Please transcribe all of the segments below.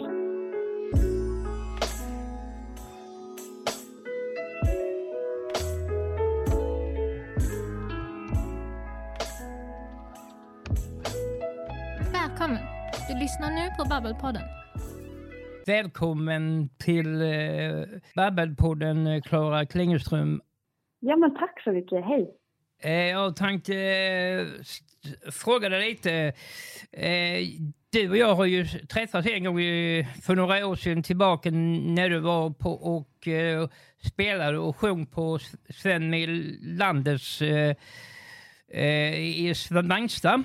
oss. Välkommen! Du lyssnar nu på Babbelpodden. Välkommen till eh, Babbelpodden, eh, Klara Klingeström. Ja, men tack så mycket. Hej! Eh, jag tänkte eh, fråga dig lite. Eh, du och jag har ju träffats en gång för några år sedan tillbaka när du var på och eh, spelade och sjöng på Sven Melanders eh, eh, i Svanstad.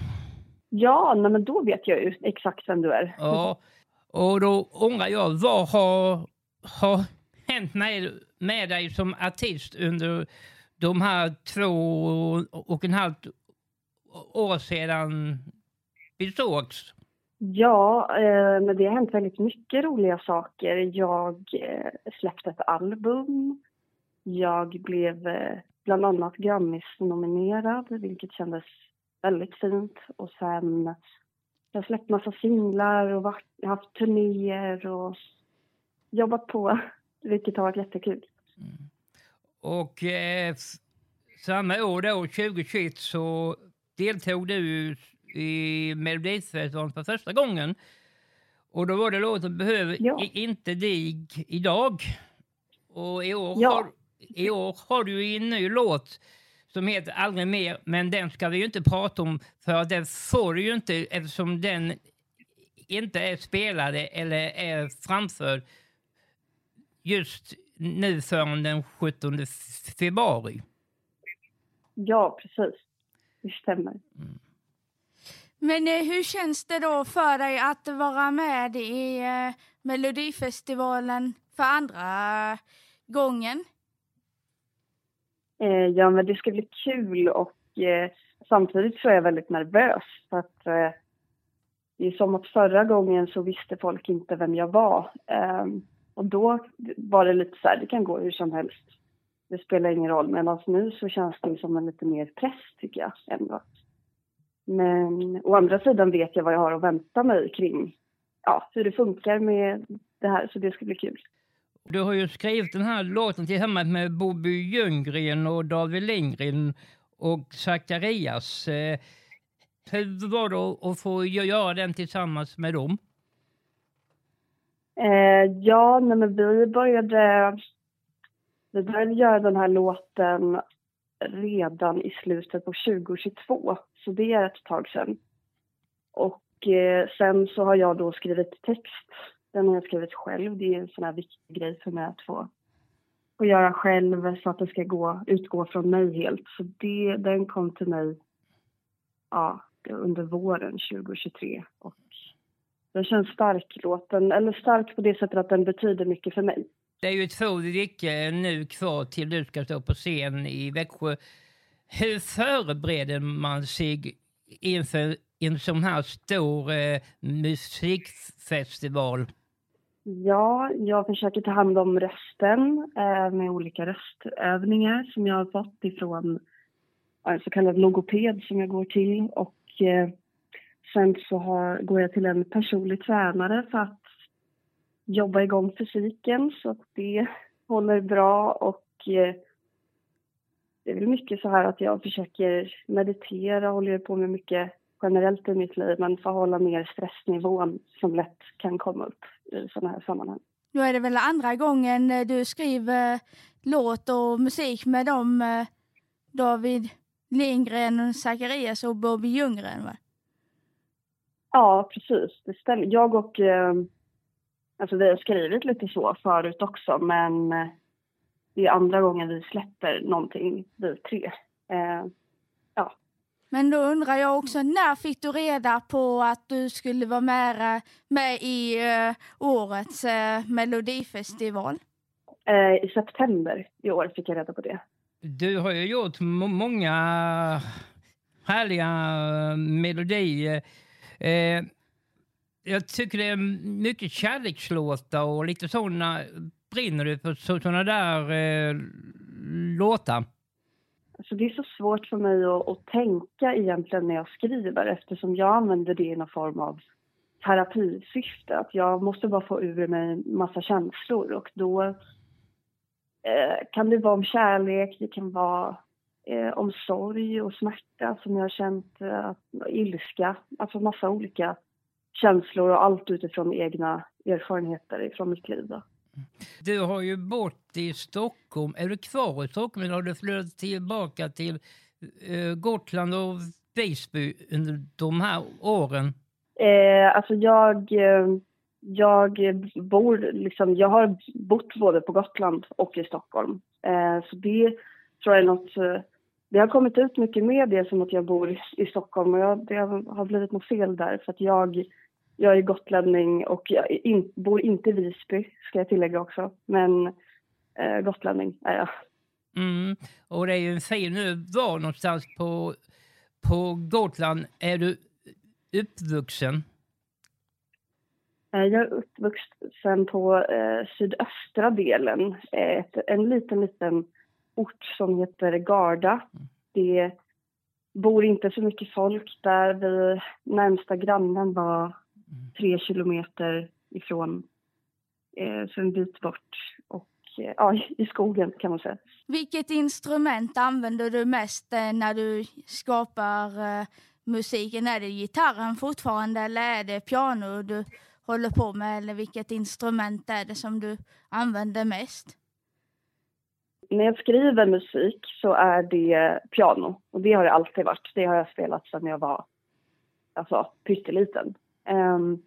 Ja, nej, men då vet jag ju exakt vem du är. Ja, och då undrar jag, vad har, har hänt med, med dig som artist under de här två och en halv år sedan vi sågs? Ja, eh, men det har hänt väldigt mycket roliga saker. Jag eh, släppte ett album. Jag blev eh, bland annat Grammis-nominerad, vilket kändes väldigt fint. Och sen jag har släppt massa singlar och varit, haft turnéer och jobbat på, vilket har varit jättekul. Mm. Och eh, samma år då, 2021, så deltog du i Melodifestivalen för första gången. Och då var det låten Behöver Ja. inte dig idag. Och i år, Ja. har, i år har du en ny låt som heter Aldrig mer, men den ska vi ju inte prata om för den får du ju inte eftersom den inte är spelade eller är framförd just nu förrän den 17 februari. Ja, precis. Det stämmer. Men eh, hur känns det då för dig att vara med i eh, Melodifestivalen för andra eh, gången? Eh, ja, men det ska bli kul och eh, samtidigt så är jag väldigt nervös. För att, eh, det är som att förra gången så visste folk inte vem jag var. Eh, och då var det lite så här, det kan gå hur som helst. Det spelar ingen roll. Medan nu så känns det som en lite mer press tycker jag ändå. Men å andra sidan vet jag vad jag har att vänta mig kring ja, hur det funkar med det här. Så det ska bli kul. Du har ju skrivit den här låten tillsammans med Bobby Ljunggren och David Lindgren och Zacharias. Eh, Hur var det att få göra den tillsammans med dem? Eh, ja, nej, men vi började, vi började göra den här låten redan i slutet på 2022, så det är ett tag sedan. Och eh, sen så har jag då skrivit text. Den har jag skrivit själv. Det är en sån här viktig grej för mig att få, få göra själv så att det ska gå, utgå från mig helt. Så det, den kom till mig ja, under våren 2023. Och den känns stark låten, eller stark på det sättet att den betyder mycket för mig. Det är ju två veckor nu kvar till du ska stå på scen i Växjö. Hur förbereder man sig inför en sån här stor eh, musikfestival? Ja, jag försöker ta hand om rösten eh, med olika röstövningar som jag har fått ifrån en så kallad logoped som jag går till. Och eh, sen så har, går jag till en personlig tränare för att jobba igång fysiken så att det håller bra och eh, det är väl mycket så här att jag försöker meditera, håller på med mycket generellt i mitt liv men för att hålla ner stressnivån som lätt kan komma upp i sådana här sammanhang. Nu är det väl andra gången eh, du skriver låt och musik med dem eh, David Lindgren, Zacharias och Bobby Ljunggren va? Ja, precis. Det stämmer. Jag och... Eh, alltså vi har skrivit lite så förut också, men eh, det är andra gången vi släpper någonting, vi tre. Eh, ja. Men då undrar jag också, när fick du reda på att du skulle vara med, med i uh, årets uh, melodifestival? Eh, I september i år fick jag reda på det. Du har ju gjort må- många härliga melodier. Jag tycker det är mycket kärlekslåtar och lite sådana. Brinner du för sådana där eh, låtar? Alltså det är så svårt för mig att, att tänka egentligen när jag skriver eftersom jag använder det i någon form av terapisyfte. Att jag måste bara få ur mig massa känslor och då eh, kan det vara om kärlek, det kan vara eh, om sorg och smärta som jag har känt, eh, ilska, alltså massa olika känslor och allt utifrån egna erfarenheter från mitt liv. Då. Du har ju bott i Stockholm. Är du kvar i Stockholm eller har du flyttat tillbaka till eh, Gotland och Visby under de här åren? Eh, alltså jag, eh, jag bor liksom, jag har bott både på Gotland och i Stockholm. Eh, så det tror jag är något, eh, det har kommit ut mycket med det som att jag bor i Stockholm och jag, det har blivit något fel där för att jag jag är gotlänning och jag in, bor inte i Visby, ska jag tillägga också. Men eh, gotlänning är jag. Mm. Och det är ju en fin nu. Var någonstans på, på Gotland är du uppvuxen? Eh, jag är uppvuxen på eh, sydöstra delen. Ett, en liten, liten ort som heter Garda. Det bor inte så mycket folk där. Vi, närmsta grannen var tre kilometer ifrån, eh, så en bit bort. Och eh, ja, i skogen kan man säga. Vilket instrument använder du mest eh, när du skapar eh, musiken? Är det gitarren fortfarande eller är det piano du håller på med? Eller vilket instrument är det som du använder mest? När jag skriver musik så är det piano och det har det alltid varit. Det har jag spelat sedan jag var alltså, pytteliten. Um,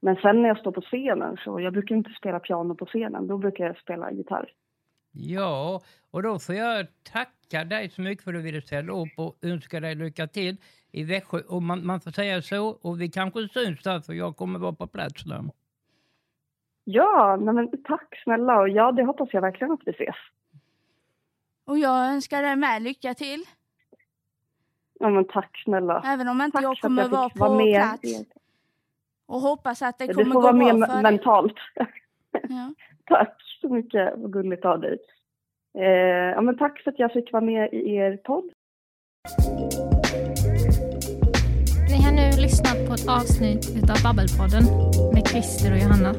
men sen när jag står på scenen så, jag brukar inte spela piano på scenen, då brukar jag spela gitarr. Ja, och då får jag tacka dig så mycket för att du ville ställa upp och önska dig lycka till i Växjö. Och man, man får säga så, och vi kanske syns där för jag kommer vara på plats där. Ja, men tack snälla och ja, det hoppas jag verkligen att vi ses. Och jag önskar dig med lycka till. Ja men tack snälla. Även om inte tack jag kommer vara på vara plats. Och hoppas att det kommer gå bra för dig. Du får vara med mentalt. Ja. tack så mycket, vad gulligt av dig. Eh, ja, men tack för att jag fick vara med i er podd. Ni har nu lyssnat på ett avsnitt av Babbelpodden med Christer och Johanna.